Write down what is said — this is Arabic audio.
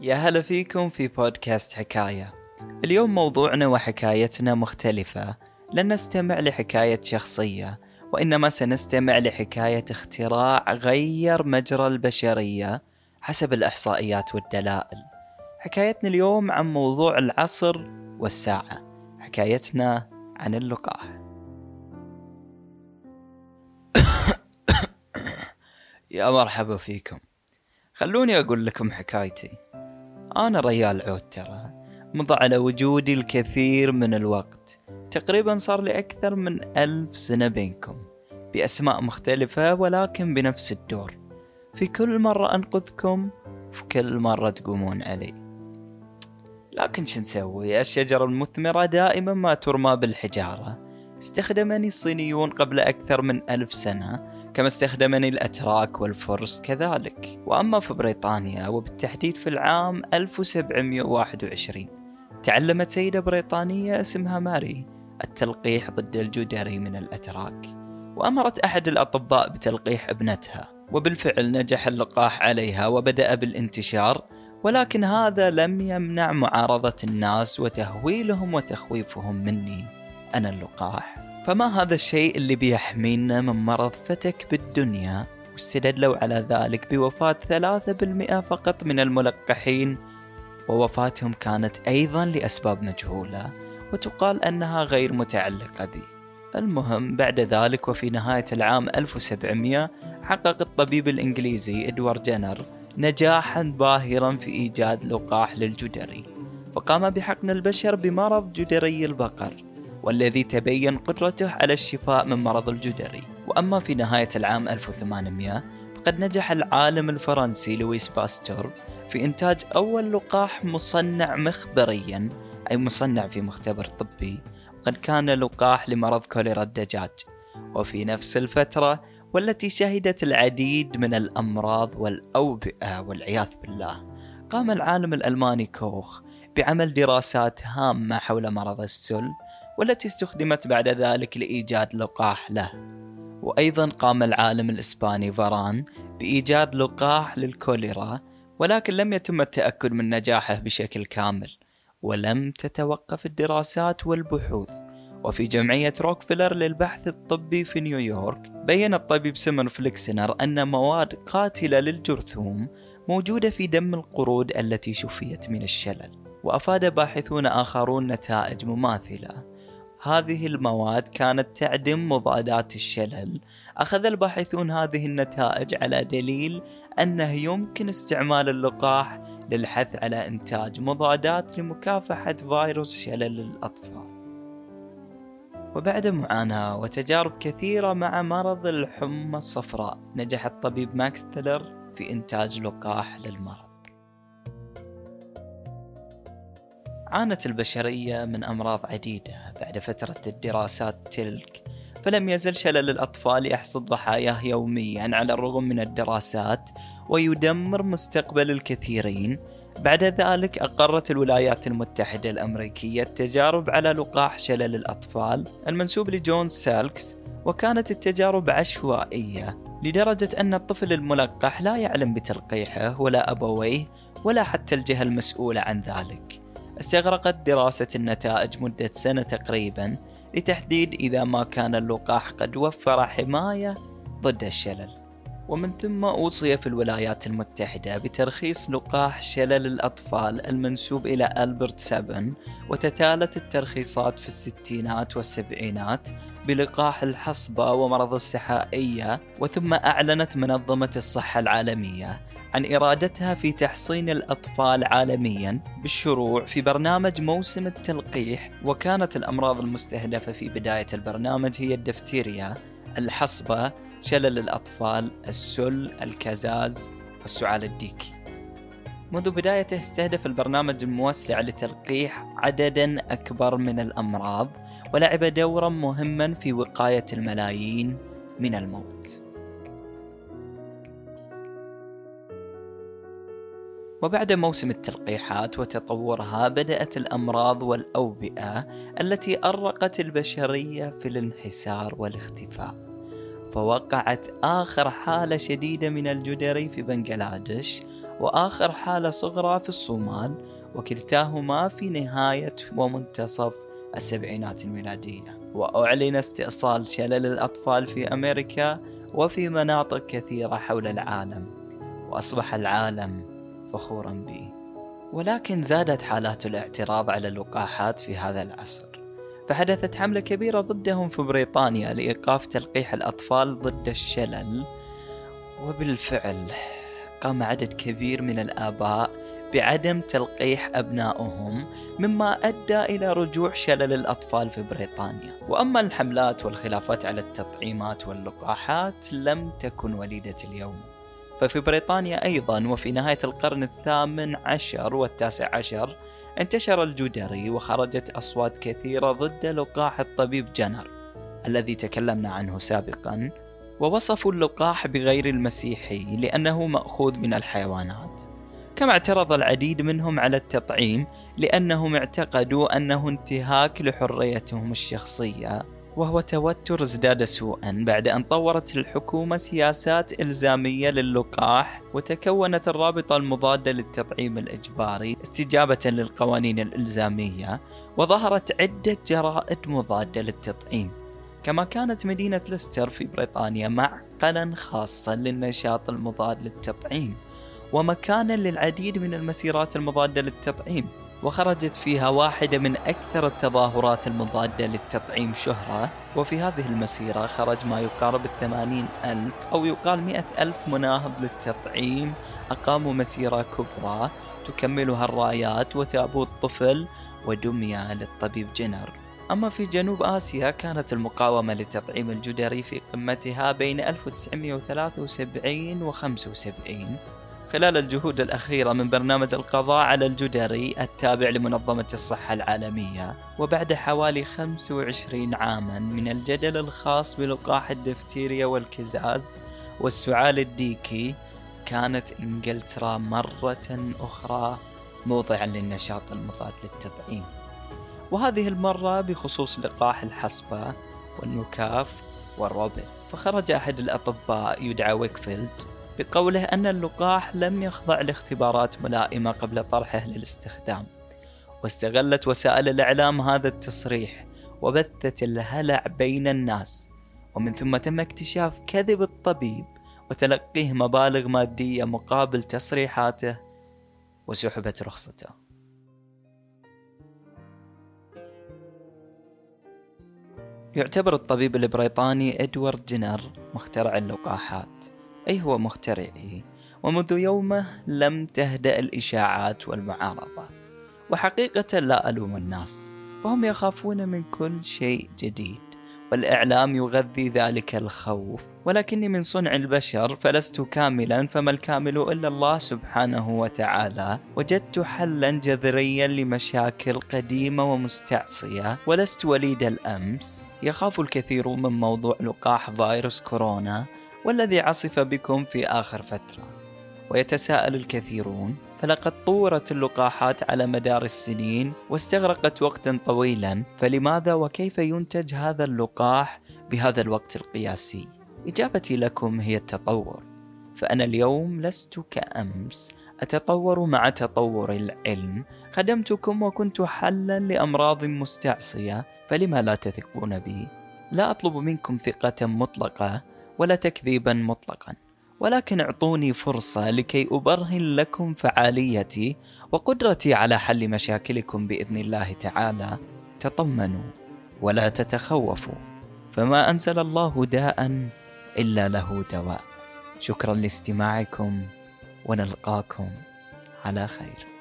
يا هلا فيكم في بودكاست حكاية. اليوم موضوعنا وحكايتنا مختلفة. لن نستمع لحكاية شخصية وإنما سنستمع لحكاية اختراع غير مجرى البشرية حسب الإحصائيات والدلائل. حكايتنا اليوم عن موضوع العصر والساعة. حكايتنا عن اللقاح. يا مرحبا فيكم. خلوني أقول لكم حكايتي. أنا ريال عود ترى مضى على وجودي الكثير من الوقت. تقريبا صار لي أكثر من ألف سنة بينكم بأسماء مختلفة ولكن بنفس الدور. في كل مرة أنقذكم في كل مرة تقومون علي. لكن شو نسوي؟ الشجرة المثمرة دائما ما ترمى بالحجارة. استخدمني الصينيون قبل أكثر من ألف سنة كما استخدمني الأتراك والفرس كذلك. وأما في بريطانيا وبالتحديد في العام 1721 تعلمت سيدة بريطانية اسمها ماري التلقيح ضد الجدري من الأتراك وأمرت أحد الأطباء بتلقيح ابنتها وبالفعل نجح اللقاح عليها وبدأ بالانتشار ولكن هذا لم يمنع معارضة الناس وتهويلهم وتخويفهم مني. أنا اللقاح. فما هذا الشيء اللي بيحمينا من مرض فتك بالدنيا واستدلوا على ذلك بوفاة ثلاثة بالمئة فقط من الملقحين ووفاتهم كانت أيضا لأسباب مجهولة وتقال أنها غير متعلقة بي. المهم بعد ذلك وفي نهاية العام 1700 حقق الطبيب الإنجليزي إدوارد جنر نجاحا باهرا في إيجاد لقاح للجدري فقام بحقن البشر بمرض جدري البقر. والذي تبين قدرته على الشفاء من مرض الجدري. وأما في نهاية العام 1800 فقد نجح العالم الفرنسي لويس باستور في إنتاج أول لقاح مصنع مخبريا أي مصنع في مختبر طبي وقد كان لقاح لمرض كوليرا الدجاج. وفي نفس الفترة والتي شهدت العديد من الأمراض والأوبئة والعياذ بالله قام العالم الألماني كوخ بعمل دراسات هامة حول مرض السل والتي استخدمت بعد ذلك لإيجاد لقاح له. وأيضا قام العالم الإسباني فاران بإيجاد لقاح للكوليرا ولكن لم يتم التأكد من نجاحه بشكل كامل ولم تتوقف الدراسات والبحوث. وفي جمعية روكفيلر للبحث الطبي في نيويورك بين الطبيب سيمون فليكسنر أن مواد قاتلة للجرثوم موجودة في دم القرود التي شفيت من الشلل. وأفاد باحثون آخرون نتائج مماثلة. هذه المواد كانت تعدم مضادات الشلل. أخذ الباحثون هذه النتائج على دليل أنه يمكن استعمال اللقاح للحث على إنتاج مضادات لمكافحة فيروس شلل الأطفال. وبعد معاناة وتجارب كثيرة مع مرض الحمى الصفراء نجح الطبيب ماكس تيلر في إنتاج لقاح للمرض. عانت البشرية من أمراض عديدة بعد فترة الدراسات تلك فلم يزل شلل الأطفال يحصد ضحاياه يوميا على الرغم من الدراسات ويدمر مستقبل الكثيرين. بعد ذلك أقرت الولايات المتحدة الأمريكية التجارب على لقاح شلل الأطفال المنسوب لجون سالكس وكانت التجارب عشوائية لدرجة أن الطفل الملقح لا يعلم بتلقيحه ولا أبويه ولا حتى الجهة المسؤولة عن ذلك. استغرقت دراسة النتائج مدة سنة تقريبا لتحديد إذا ما كان اللقاح قد وفر حماية ضد الشلل. ومن ثم أوصي في الولايات المتحدة بترخيص لقاح شلل الأطفال المنسوب إلى ألبرت سابن وتتالت الترخيصات في الستينات والسبعينات بلقاح الحصبة ومرض السحائية وثم أعلنت منظمة الصحة العالمية عن إرادتها في تحصين الأطفال عالميا بالشروع في برنامج موسم التلقيح وكانت الأمراض المستهدفة في بداية البرنامج هي الدفتيريا الحصبة شلل الأطفال السل الكزاز والسعال الديكي منذ بدايته استهدف البرنامج الموسع لتلقيح عددا أكبر من الأمراض ولعب دورا مهما في وقاية الملايين من الموت. وبعد موسم التلقيحات وتطورها بدأت الأمراض والأوبئة التي أرقت البشرية في الانحسار والاختفاء. فوقعت آخر حالة شديدة من الجدري في بنغلاديش وآخر حالة صغرى في الصومال وكلتاهما في نهاية ومنتصف السبعينات الميلادية. وأعلن استئصال شلل الأطفال في أمريكا وفي مناطق كثيرة حول العالم وأصبح العالم فخورا به. ولكن زادت حالات الاعتراض على اللقاحات في هذا العصر. فحدثت حملة كبيرة ضدهم في بريطانيا لإيقاف تلقيح الأطفال ضد الشلل. وبالفعل قام عدد كبير من الآباء بعدم تلقيح أبنائهم مما أدى إلى رجوع شلل الأطفال في بريطانيا. وأما الحملات والخلافات على التطعيمات واللقاحات لم تكن وليدة اليوم. ففي بريطانيا أيضا وفي نهاية القرن الثامن عشر والتاسع عشر انتشر الجدري وخرجت أصوات كثيرة ضد لقاح الطبيب جنر الذي تكلمنا عنه سابقا ووصفوا اللقاح بغير المسيحي لأنه مأخوذ من الحيوانات. كما اعترض العديد منهم على التطعيم لأنهم اعتقدوا أنه انتهاك لحريتهم الشخصية وهو توتر ازداد سوءا بعد أن طورت الحكومة سياسات إلزامية للقاح وتكونت الرابطة المضادة للتطعيم الإجباري استجابة للقوانين الإلزامية وظهرت عدة جرائد مضادة للتطعيم. كما كانت مدينة ليستر في بريطانيا معقلا خاصا للنشاط المضاد للتطعيم ومكانا للعديد من المسيرات المضادة للتطعيم. وخرجت فيها واحدة من أكثر التظاهرات المضادة للتطعيم شهرة. وفي هذه المسيرة خرج ما يقارب الثمانين ألف أو يقال مئة ألف مناهض للتطعيم. أقاموا مسيرة كبرى تكملها الرايات وتابوت طفل ودمية للطبيب جنر. أما في جنوب آسيا كانت المقاومة لتطعيم الجدري في قمتها بين 1973 و 75 خلال الجهود الأخيرة من برنامج القضاء على الجدري التابع لمنظمة الصحة العالمية وبعد حوالي 25 عاما من الجدل الخاص بلقاح الدفتيريا والكزاز والسعال الديكي كانت إنجلترا مرة أخرى موضعا للنشاط المضاد للتطعيم. وهذه المرة بخصوص لقاح الحصبة والنكاف والروبل فخرج أحد الأطباء يدعى ويكفيلد بقوله أن اللقاح لم يخضع لاختبارات ملائمة قبل طرحه للاستخدام. واستغلت وسائل الإعلام هذا التصريح وبثت الهلع بين الناس ومن ثم تم اكتشاف كذب الطبيب وتلقيه مبالغ مادية مقابل تصريحاته وسحبت رخصته. يعتبر الطبيب البريطاني إدوارد جينر مخترع اللقاحات. أي هو مخترعه ومنذ يومه لم تهدأ الإشاعات والمعارضة. وحقيقة لا ألوم الناس. فهم يخافون من كل شيء جديد. والإعلام يغذي ذلك الخوف. ولكني من صنع البشر فلست كاملا فما الكامل إلا الله سبحانه وتعالى. وجدت حلا جذريا لمشاكل قديمة ومستعصية. ولست وليد الأمس. يخاف الكثير من موضوع لقاح فيروس كورونا. والذي عصف بكم في آخر فترة. ويتساءل الكثيرون فلقد طورت اللقاحات على مدار السنين واستغرقت وقتا طويلا فلماذا وكيف ينتج هذا اللقاح بهذا الوقت القياسي؟ إجابتي لكم هي التطور. فأنا اليوم لست كأمس أتطور مع تطور العلم. خدمتكم وكنت حلا لأمراض مستعصية فلما لا تثقون بي؟ لا أطلب منكم ثقة مطلقة. ولا تكذيبا مطلقا. ولكن اعطوني فرصة لكي أبرهن لكم فعاليتي وقدرتي على حل مشاكلكم بإذن الله تعالى. تطمنوا ولا تتخوفوا فما أنزل الله داء إلا له دواء. شكرا لاستماعكم ونلقاكم على خير.